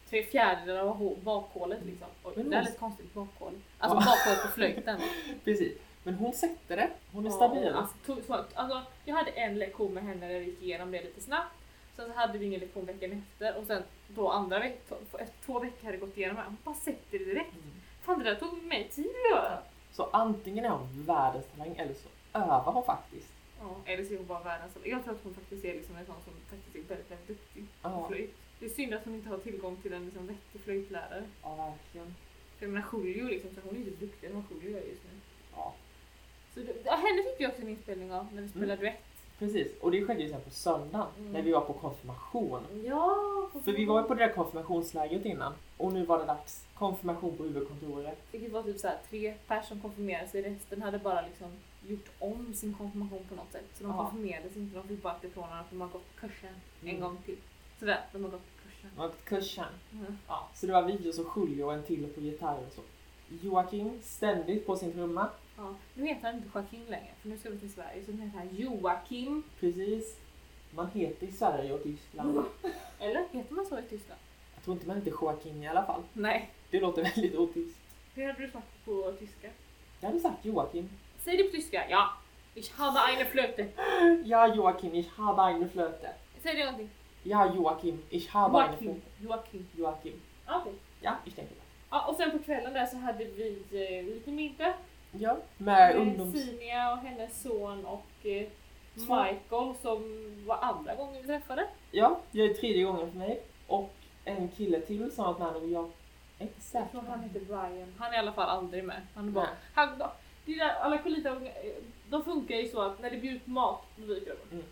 tre fjärdedelar av hå- bakhålet liksom. Oj, Men det är hon- lite konstigt bakhål. Alltså Ja. bakhål på flöjten. [laughs] Precis. Men hon sätter det. Hon är Ja, stabil. Alltså, alltså, jag hade en lektion med henne där vi gick igenom det lite snabbt. Sen så hade vi ingen lektion veckan efter och sen då andra veckan, två veckor hade gått igenom. Hon bara sätter det direkt. Mm. Fan det där tog mig tid att göra. Så antingen är hon världens talang eller så övar hon faktiskt. Ja, eller så är hon bara världens Jag tror att hon faktiskt är liksom en sån som faktiskt är väldigt, väldigt duktig på Ja, flöjt. Det är synd att hon inte har tillgång till en liksom vettig flöjtlärare. ja verkligen. För jag menar Julio liksom, så hon är ju så duktig som Julio är just nu. Ja, Så det, ja, henne fick vi också en inspelning av när vi spelade duett. Precis. Och det skedde ju sen på söndagen Mm. när vi var på konfirmation. Ja! För vi var ju på det där konfirmationslägret innan. Och nu var det dags. Konfirmation på huvudkontoret. Vilket var typ såhär tre personer som konfirmerade sig, resten hade bara liksom gjort om sin konfirmation på något sätt. Så de Ja. konfirmerades inte, de fick bara ifrån att de har gått kursen Mm. en gång till. Sådär, de har gått kursen. Och kursen. Mm. Ja, så det var vi och så Julio och en till på gitarr och så. Joakim ständigt på sin trumma. Ja. Nu heter han inte Joakim längre, för nu ska vi till Sverige, så nu heter han Joakim. Precis. Man heter i Sverige och Tyskland. Eller heter man så i Tyskland? Jag tror inte man heter Joakim i alla fall. Nej. Det låter väldigt otyskt. Hur hade du sagt på tyska? Jag hade sagt Joakim. Säg det på tyska. Ja. Ich habe eine Flöte. Ja, Joakim, ich habe eine Flöte. Säg det någonting. Ja, Joakim, ich habe eine Joakim. Flöte. Joakim. Joakim. Ja, Okej. Ja, ich denke det. Ja, och sen på kvällen där så hade vi eh, lite middag. Ja, med ungdoms... Sinia och hennes son och eh. Michael som var andra gången vi träffade. Ja, det är tredje gången för mig. Och en kille till som har varit med och jag är inte Jag säker. tror han heter Brian. Han är i alla fall aldrig med. Han är bara... Nej. Han, det där, alla kolita, de funkar ju så att när det bjuds mat, då dyker de när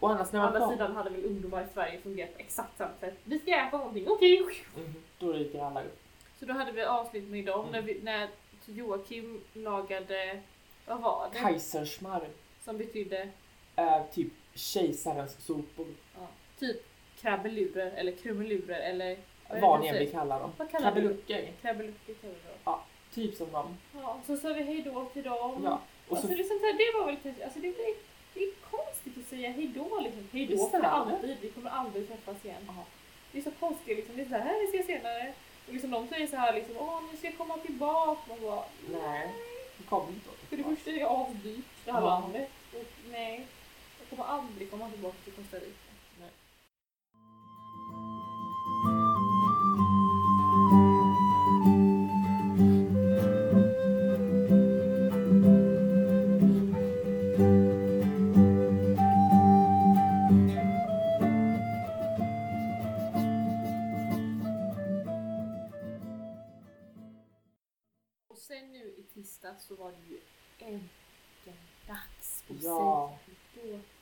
Å andra pratar... sidan hade väl ungdomar i Sverige fungerat på exakt samma sätt. Vi ska äta någonting, okej! Mhm, Då ryker alla upp. Så då hade vi avsnitt med dem Mm. när, vi, när Joakim lagade, vad var det? Kaiserschmarrn. Som betydde är typ kejsarens sopor. ja, typ krabbelurer eller krumelurer eller vad det ni än vill kalla dem. Det? Krabbeluckor. Krabbeluckor kallar vi det. Typ som dem. Ja, så sa vi hej då till dem. Ja. Och alltså, så, liksom, så här, det var väl kanske, alltså det, blir, det är konstigt att säga hej då liksom. Hej då Visst är för det. alltid, vi kommer aldrig träffas igen. Ja. Det är så konstigt liksom, det är så här, vi ses senare. Och liksom de säger så här liksom, åh nu ska jag komma tillbaka. Man bara, nej, det kommer inte För det första är det asdyrt, det här Ja. landet. Och nej, jag kommer aldrig komma tillbaka till Costa Rica. Så var det ju äntligen dags att Ja. då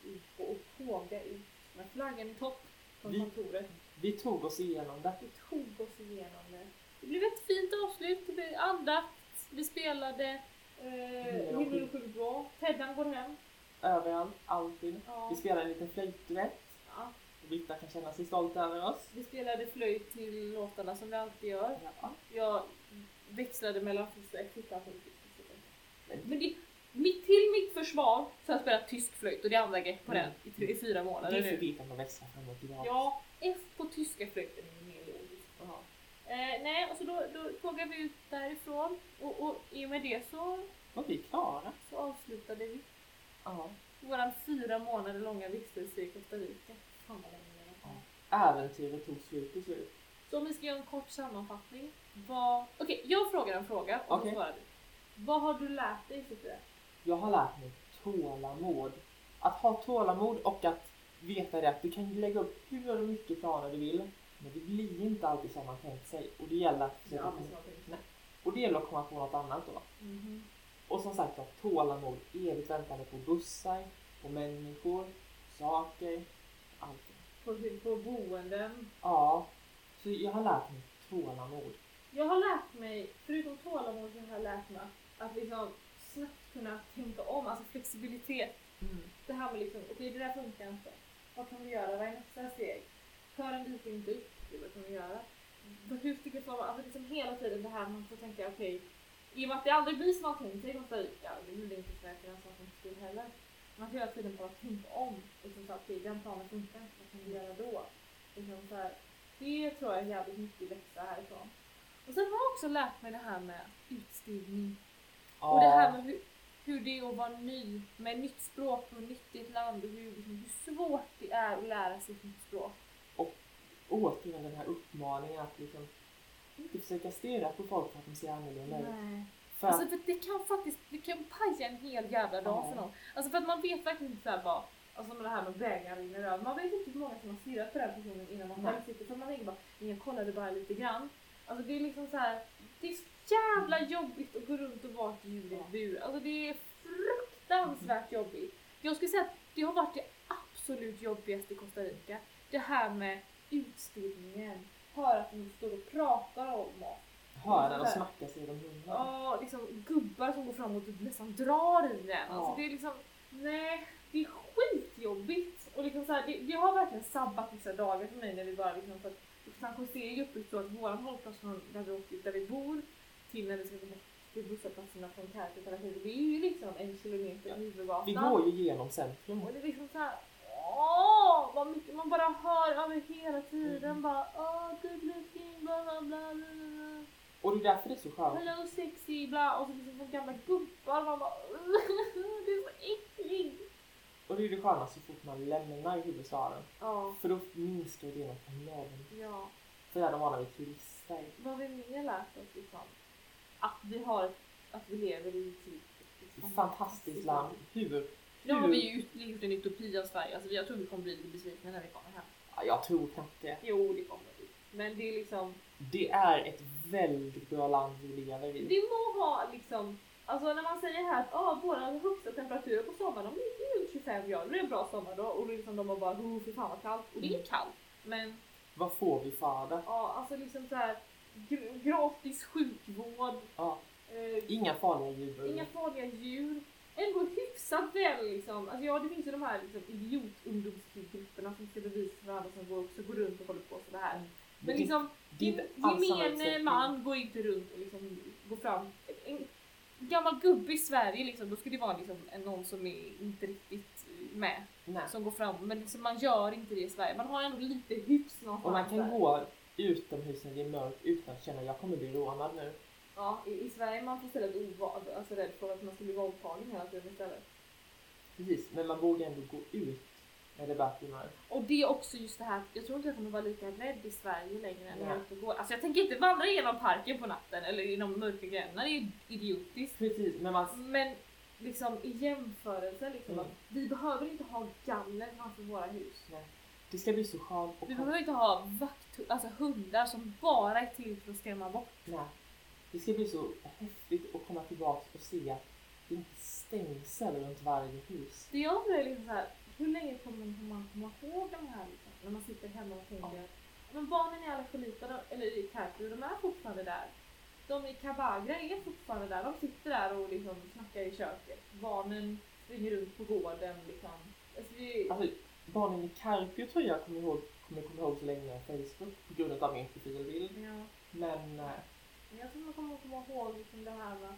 ut och påga ut med flaggan i topp från Vi- kontoret. Vi tog oss igenom det. Vi tog oss igenom det. Det blev ett fint avslut, det blev andakt, vi spelade eh, Himmel och sjukt bra. Teddan går hem. Överallt, alltid. Ja. Vi spelade en liten flöjtduett. Ja. Britta kan känna sig stolt över oss. Vi spelade flöjt till låtarna som vi alltid gör. Ja. Jag växlade mellan flöjt och Men, men det, mitt, till mitt försvar så har jag spelat tysk flöjt och det andra grepp på den i, tre, i fyra Det månader nu. vitt att man växlar fram och tillbaka. Ja, F på tyska flöjten är mer logiskt att ha. Eh, nej, och så då, då tågade vi ut därifrån och, och i och med det så, Var vi klara? så avslutade vi Ja. våran fyra månader långa vistelse i Costa Rica. Fan vad länge det var. Äventyret tog slut till slut. Så om vi ska göra en kort sammanfattning. Vad... Okej, jag frågar en fråga och Okej. då svarar du. Vad har du lärt dig Sofia? Jag har lärt mig tålamod. Att ha tålamod och att veta det att du kan lägga upp hur mycket planer du vill. Men det blir inte alltid som man tänkt sig. Och det gäller att, försöka Nej. och det gäller att komma på något annat då. Mhm. Och som sagt att tålamod, evigt väntande på bussar, på människor, saker, allting. På, på boenden. Ja, så jag har lärt mig tålamod. Jag har lärt mig, förutom tålamod, så har jag lärt mig att, att liksom snabbt kunna tänka om, alltså flexibilitet. Det här med liksom, okej det där funkar inte. Vad kan vi göra? Vad är nästa steg? Kören dyker inte upp. Vad kan vi göra? Vad- Hur tycker jag alltså liksom hela tiden det här man får tänka okej, i och med att det aldrig blir som man tänkt sig i Costa Rica, det det inte för den sakens skull heller. Man får hela tiden bara tänka om. Liksom så att okej, den planen funkar inte, vad kan vi göra då? Liksom så här, det tror jag är jävligt mycket läxa härifrån. Och sen har jag också lärt mig det här med utstigning. Och det här med hur, hur det är att vara ny med nytt språk och nytt i ett land och hur, liksom, hur svårt det är att lära sig ett nytt språk. återigen den här uppmaningen att liksom inte försöka stirra på folk för att de ser annorlunda ut. För Alltså för det kan faktiskt, det kan paja en hel jävla dag för någon. Alltså för att man vet verkligen inte såhär bara, alltså med det här med vägar rinner över. Man vet inte hur många som har stirrat på den personen innan man själv sitter. För man tänker bara, men jag kollade bara lite grann. Alltså det är liksom så här, det är så jävla jobbigt att gå runt och vara ett djur i en bur. Alltså det är fruktansvärt jobbigt. Jag skulle säga att det har varit det absolut jobbigaste i Costa Rica. Det här med utstigningen. Höra att de står och pratar om oss. höra och smacka sig de hunden. Ja, liksom gubbar som går fram och typ nästan drar i den. Alltså det är liksom, nej, det är skitjobbigt. Och liksom så här, det, det har verkligen sabbat vissa dagar för mig när vi bara liksom, för att San Jose är ju uppbyggt så att våran hållplats från där vi, åker, där vi bor till när vi ska gå till busshållplatserna från Kärket hela tiden, det är ju liksom en kilometer Ja. huvudgatan. Vi går ju genom centrum. Och det är liksom så här, åh, vad mycket man bara hör över hela tiden. Mm. Bara, åh, good looking, bla bla bla. bla, bla. Och det är därför det är så skönt. Hello sexy, bla. Och så liksom som gamla gubbar. Man bara, [laughs] det är så äckligt. Och det är det sköna så fort man lämnar huvudstaden. Ja, För då minskar det genom enormt. ja. Är de vana vid turister. Vad har vi mer lärt oss liksom? Att vi har, att vi lever i typ Ett fantastiskt land. Hur? Nu har vi ju gjort en utopi av Sverige. Alltså jag tror vi kommer bli lite besvikna när vi kommer hem. Ja, jag tror knappt det. Jo, det kommer vi. Men det är liksom, Det är ett väldigt bra land vi lever i. det må ha liksom Alltså när man säger här att ah, våra högsta temperaturer på sommaren de ligger runt 25 grader, det är en bra sommar då och liksom de har bara oh fy fan vad kallt. Och det är kallt. Men Vad får vi för det? ja, alltså liksom så här gratis sjukvård, Ja, eh, inga farliga djur. inga farliga djur. Ändå hyfsat väl liksom. Alltså ja, det finns ju de här liksom, idiot-ungdomsgrupperna som ska bevisa för alla som går, som går runt och håller på sådär. Men det- liksom gemene man går inte runt och liksom går fram. En gammal gubbe i Sverige liksom, då skulle det vara liksom någon som är inte riktigt med. Nej. Som går fram. Men liksom, man gör inte det i Sverige. Man har ändå lite hyfs någonstans Och man kan där. gå utomhus när det är mörkt utan att känna jag kommer bli rånad nu. Ja, i, i Sverige är man får istället oval, alltså rädd för att man ska bli våldtagen hela tiden istället. Precis, men man vågar ändå gå ut när det börjar bli mörkt. Och det är också just det här, jag tror inte jag kommer vara lika rädd i Sverige längre när jag är Nej. ute och går. Alltså jag tänker inte vandra genom parken på natten eller de mörka gränderna, det är ju idiotiskt. Precis, men man... Men liksom i jämförelse, liksom, Mm. vi behöver inte ha galler framför våra hus. Det ska bli så skönt Vi behöver inte ha vakt, alltså hundar som bara är till för att skrämma bort. Nej. Det ska bli så häftigt att komma tillbaka och se att det inte stängsel runt varje hus. Det jag undrar är liksom så här, hur länge kommer man komma ihåg de här liksom, när man sitter hemma och tänker Ja. men barnen i Alajuelita, de- eller i Carpio, de är fortfarande där. De i Cabagra är fortfarande där. De sitter där och liksom snackar i köket. Barnen springer runt på gården liksom. Alltså, det, Alltså, barnen i Carpio tror jag kommer ihåg, kommer komma ihåg så länge jag Facebook på grund av min profilbild. ja. Men eh, Men jag tror man kommer komma ihåg liksom det här med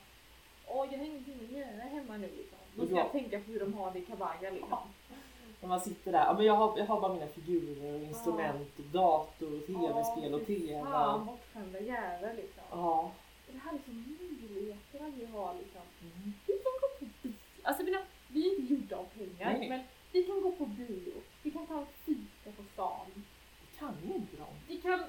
Åh, jag har ingenting att göra hemma nu liksom. Då ska Ja. jag tänka på hur de har det i Kabaja liksom. När man sitter där, ja men jag har, jag har bara mina figurer och instrument, och dator, och tv-spel och tv. Fan, bortskämda jävlar liksom. Ja. Det här är liksom möjligheterna vi har liksom. Mm. Vi kan gå på bio. Alltså jag menar, vi är inte gjorda av pengar. Nej. Men vi kan gå på bio. Kan ta fika på stan. Det kan ju inte de. Vi kan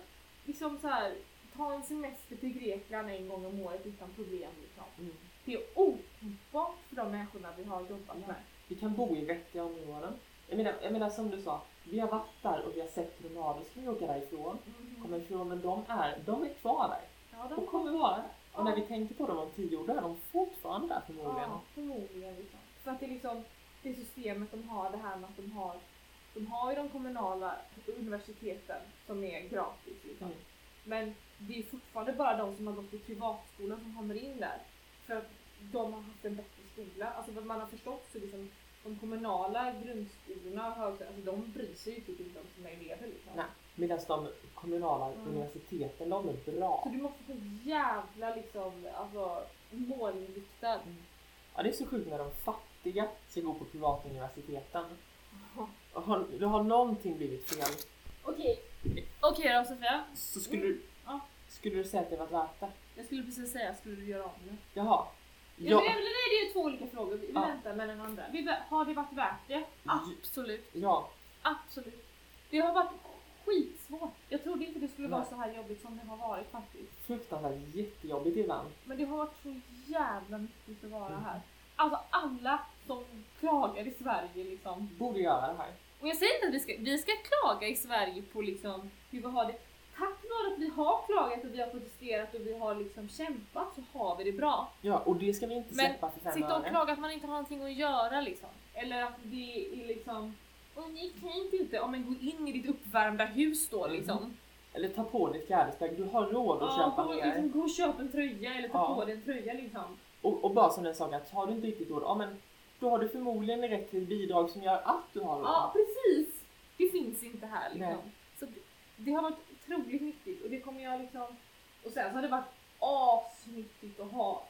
liksom så här ta en semester till Grekland en gång om året utan problem liksom. Mm. Det är otänkbart för de människorna vi har jobbat Ja. med. Vi kan bo i vettiga områden. Jag menar, jag menar som du sa, vi har varit där och vi har sett det, så vi åka därifrån. Kommer ifrån, men de är, de är kvar där. Ja, de Och kommer vara där. Och när vi tänker på dem om tio år, då är de fortfarande där förmodligen. Ja, förmodligen. Liksom. För att det är liksom det systemet de har, det här med att de har de har ju de kommunala universiteten som är gratis. Liksom. Mm. Men det är fortfarande bara de som har gått i privatskolan som kommer in där. För att de har haft en bättre skola. Alltså vad man har förstått så liksom de kommunala grundskolorna och alltså de bryr sig ju typ inte om sina elever. Liksom. Nej. Medan de kommunala Mm. universiteten, de är bra. Så du måste så jävla liksom, alltså, målinriktad. Ja, det är så sjukt när de fattiga ska gå på privata universiteten. Har, det har någonting blivit fel. Okej, okej då Sofia. Så skulle du, Ja. skulle du säga att det varit värt det? Jag skulle precis säga, skulle du göra om det? Jaha. Ja. Ja. Det, är, väl- det är ju två olika frågor. Vi Ja. väntar med den andra. Vi, vä- har det varit värt det? Absolut. Ja. Absolut. Det har varit skitsvårt. Jag trodde inte det skulle vara Nej. så här jobbigt som det har varit faktiskt. Fruktansvärt jättejobbigt ibland. Men det har varit så jävla nyttigt att vara Mm. här. Alltså alla som klagar i Sverige liksom. Borde göra det här. Och jag säger inte att vi ska, vi ska klaga i Sverige på liksom hur vi har det. Tack vare att vi har klagat och vi har protesterat och vi har liksom kämpat så har vi det bra. Ja, och det ska vi inte släppa för fem Sitta och klaga att man inte har någonting att göra liksom. Eller att det är liksom och ni kan inte, ja men gå in i ditt uppvärmda hus då Mm. liksom. Eller ta på dig ett klädesplagg. Du har råd att Ja, köpa gå, mer. liksom, gå och köp en tröja eller ta Ja. på dig en tröja liksom. Och, och bara som den sa att har du inte riktigt råd, ja men då har du förmodligen rätt till bidrag som gör att du har råd. Ja precis! Det finns inte här liksom. Nej. Så det, det har varit otroligt nyttigt och det kommer jag liksom... Och sen så har det varit asnyttigt att ha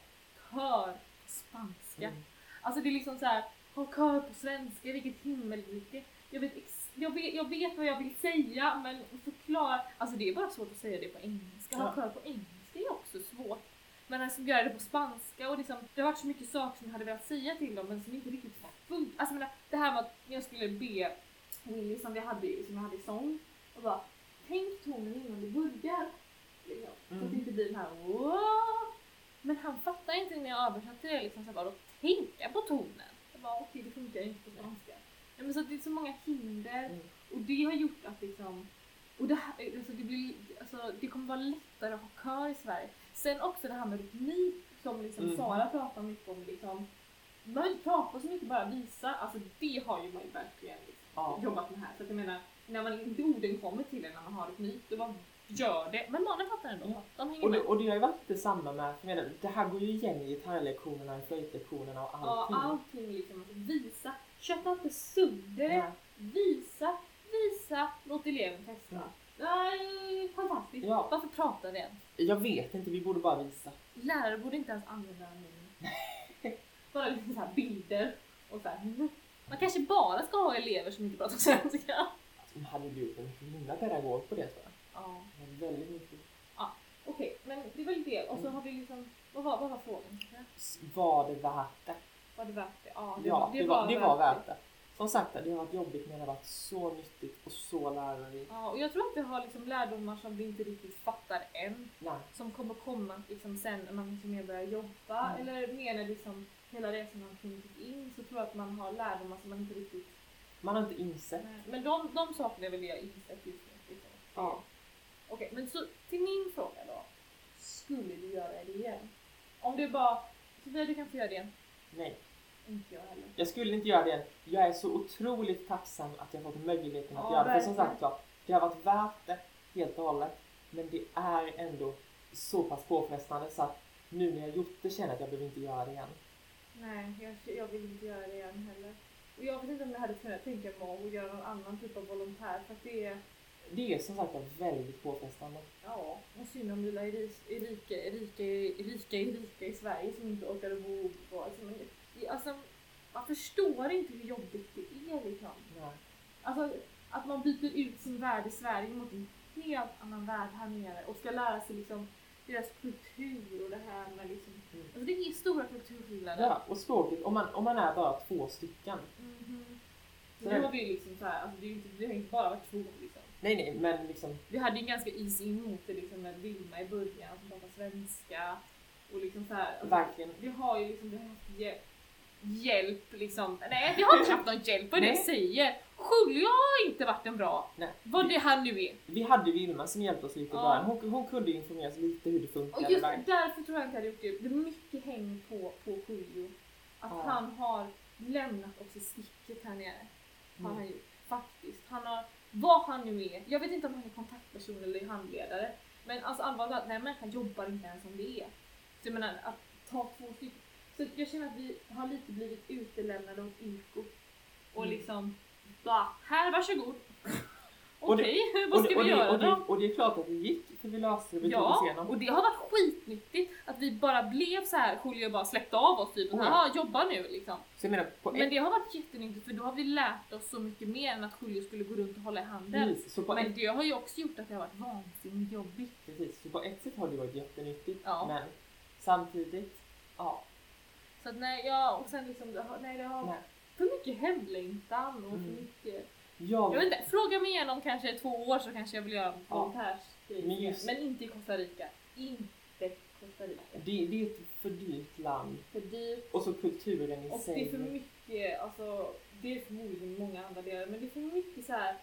kör på spanska. Mm. Alltså det är liksom så här, ha kör på svenska, vilket himmelrike. Jag vet, jag, vet, jag vet vad jag vill säga men förklara, alltså det är bara svårt att säga det på engelska. Ha Ja. kör på engelska är också svårt. Men alltså göra det på spanska och liksom, det varit så mycket saker som jag hade velat säga till dem men som inte riktigt funkar. Alltså menar, det här med att jag skulle be Willy som vi hade, som jag hade i sång och bara tänk tonen innan du börjar. Liksom. Så att Mm. det inte blir den här "Wow." Men han fattar inte när jag översatte det liksom så bara tänka på tonen. Jag bara okej det funkar inte på svenska. Ja, men så det är så många hinder Mm. och det har gjort att liksom och det, här, alltså det, blir, alltså det kommer vara lättare att ha kör i Sverige. Sen också det här med rytmik som liksom Mm. Sara pratar mycket om. Liksom, man behöver inte prata så mycket, bara visa. Alltså det har ju man ju verkligen liksom, Ja. jobbat med här. Så att jag menar, när man inte orden kommer till en när man har rytmik, då bara gör det. Men barnen fattar ändå. Ja. De hänger Och det, med. och det har ju varit detsamma med, för jag menar, det här går ju igen i gitarrlektionerna, flöjtlektionerna och allting. Ja, allting liksom. Alltså, visa. Köpa inte det. Ja. Visa, visa, låt eleven testa. Ja. Nej, fantastiskt. Ja. Varför pratar vi ens? Jag vet inte, vi borde bara visa. Lärare borde inte ens använda min. [laughs] bara lite så här bilder och så här. Man kanske bara ska ha elever som inte pratar svenska. Alltså, hade du en himla pedagog på det tror jag. Ja. Det var väldigt mycket. Okej, men det är väl det. Och så har vi liksom, vad var, vad var frågan? Var det värt det? Var det värt det? Ja, Ja, det var, det var värt det. Som sagt, det har varit jobbigt men det har varit så nyttigt och så lärorikt. Ja, och jag tror att vi har liksom lärdomar som vi inte riktigt fattar än. Nej. Som kommer komma liksom sen när man liksom mer börjar jobba. Mm. Eller mer när liksom hela resan har kommit in så tror jag att man har lärdomar som man inte riktigt... Man har inte insett. Men de, de sakerna är väl det jag insett just nu. Liksom. Ja. Okej, men så till min fråga då. Skulle du göra det igen? Om du bara, Sofia du kan få göra det igen. Nej. Inte jag heller. Jag skulle inte göra det. Jag är så otroligt tacksam att jag fått möjligheten att Ja, göra det. För som sagt var, det har varit värt det helt och hållet. Men det är ändå så pass påfrestande så att nu när jag gjort det känner jag att jag behöver inte göra det igen. Nej, jag, jag vill inte göra det igen heller. Och jag vet inte om jag hade kunnat tänka mig att göra någon annan typ av volontär för att det är det är som sagt väldigt påfrestande. Ja, och synd om lilla Erika, Erika, Erika, Erika, Erika i Sverige som inte orkade bo kvar. Det- alltså, man förstår inte hur jobbigt det är liksom. Nej. Alltså att man byter ut sin värld i Sverige mot en helt annan värld här nere och ska lära sig liksom deras kultur och det här med liksom... Mm. Alltså det är stora kulturskillnader. Ja, och språket, om man, om man är bara två stycken. Mhm. Så Nu det- har vi ju liksom så här, alltså det, är ju inte, det har inte bara varit två liksom. Nej, nej, men liksom... Vi hade ju ganska is in mot det liksom med Vilma i början som pratar svenska och liksom så här. Alltså, Verkligen. vi har ju liksom, vi har haft hjälp, liksom. Nej, vi har [laughs] inte haft någon hjälp, är det säger? Julio har inte varit en bra, Nej. vad det han nu är. Vi hade Vilma som hjälpte oss lite i Ja. början. Hon, hon kunde informera oss lite hur det Och funkar. just där. därför tror jag inte jag hade gjort det. Det är mycket häng på, på Julio. Att Ja. han har lämnat oss i sticket här nere. Har Mm. han gjort. Faktiskt. Han har, vad han nu är. Jag vet inte om han är kontaktperson eller handledare. Men alltså allvarligt den här människan jobbar inte ens som det är. Så jag menar, att ta två stycken. Så jag känner att vi har lite blivit utelämnade åt Ilko. Och Mm. liksom, bara, här varsågod. [laughs] Och det- Okej, vad Och ska det, och, vi det, göra och, då? det, och det är klart att det gick, för vi löste det. Vi Ja, igenom. och det har varit skitnyttigt att vi bara blev så här Julio bara släppte av oss typ och Oh ja. här, "Ah, jobba nu liksom. Menar, Men ett det har varit jättenyttigt för då har vi lärt oss så mycket mer än att Julio skulle gå runt och hålla i handen. på Men ett, det har ju också gjort att det har varit vansinnigt jobbigt. precis, så på ett sätt har det varit jättenyttigt. Ja. Men samtidigt, ja. Så att nej, ja, och sen liksom, det har, nej det har Nej. för mycket hemlängtan och för Mm. mycket... Jag, Jag vet inte, fråga mig igen om kanske två år så kanske jag vill göra en Ja. volontärsgrej. Men Men inte i Costa Rica. Inte Costa Rica. det, det är ett för dyrt land. För dyrt. Och så kulturen i Och sig. det är för mycket, alltså det är förmodligen många andra delar, men det är för mycket så här,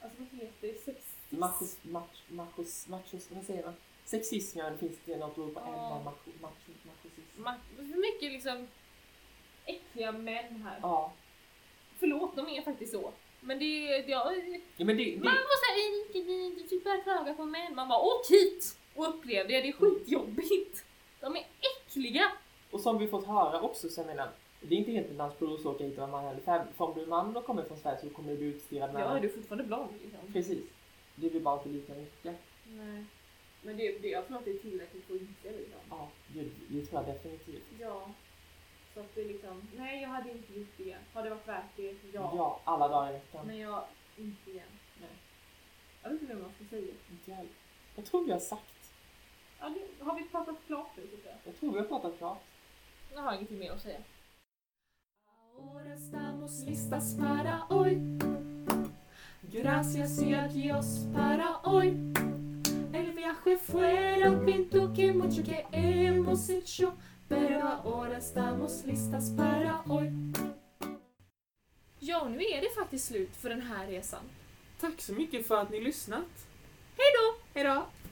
alltså vad heter det, sexism? Machos, mach, machos, machos, vad säger man? Sexism, ja, det finns det något ord på Ja. där, macho, macho, machosism. Ma- För mycket liksom äckliga män här. Ja. Förlåt, de är faktiskt så. Men det är, ja, ja, men det, det, man var såhär, du, du typ börjar klaga på män. Man bara, åk hit och upplev det, det är skitjobbigt. De är äckliga. och som vi fått höra också, så jag menar, det är inte helt en dansprov att åka hit och vara man heller. För om du är man och kommer från Sverige så kommer du bli utstirrad med Ja, du är fortfarande blond liksom. Precis. Det blir bara inte lika mycket. Nej. Men det, det, jag tror att det är tillräckligt för att inse liksom. Ja, det, det tror jag definitivt. Ja. Så att det är liksom, nej jag hade inte gjort det igen. Har det varit värt det? Ja. Ja, alla dagar i veckan. Men jag, inte igen. Nej. Jag vet inte vad man ska säga. Inte jag. Jag tror vi har sagt. Ja, det, har vi pratat klart nu tycker jag? Jag tror vi har pratat klart. Jag har ingenting mer att säga. Ahora estamos listas para hoy. Gracias y adiós para hoy. Viaje fuera un pinto que mucho que hemos hecho. Pero ahora estamos listas para hoy. Ja, nu är det faktiskt slut för den här resan. Tack så mycket för att ni lyssnat. Hej då! Hejdå!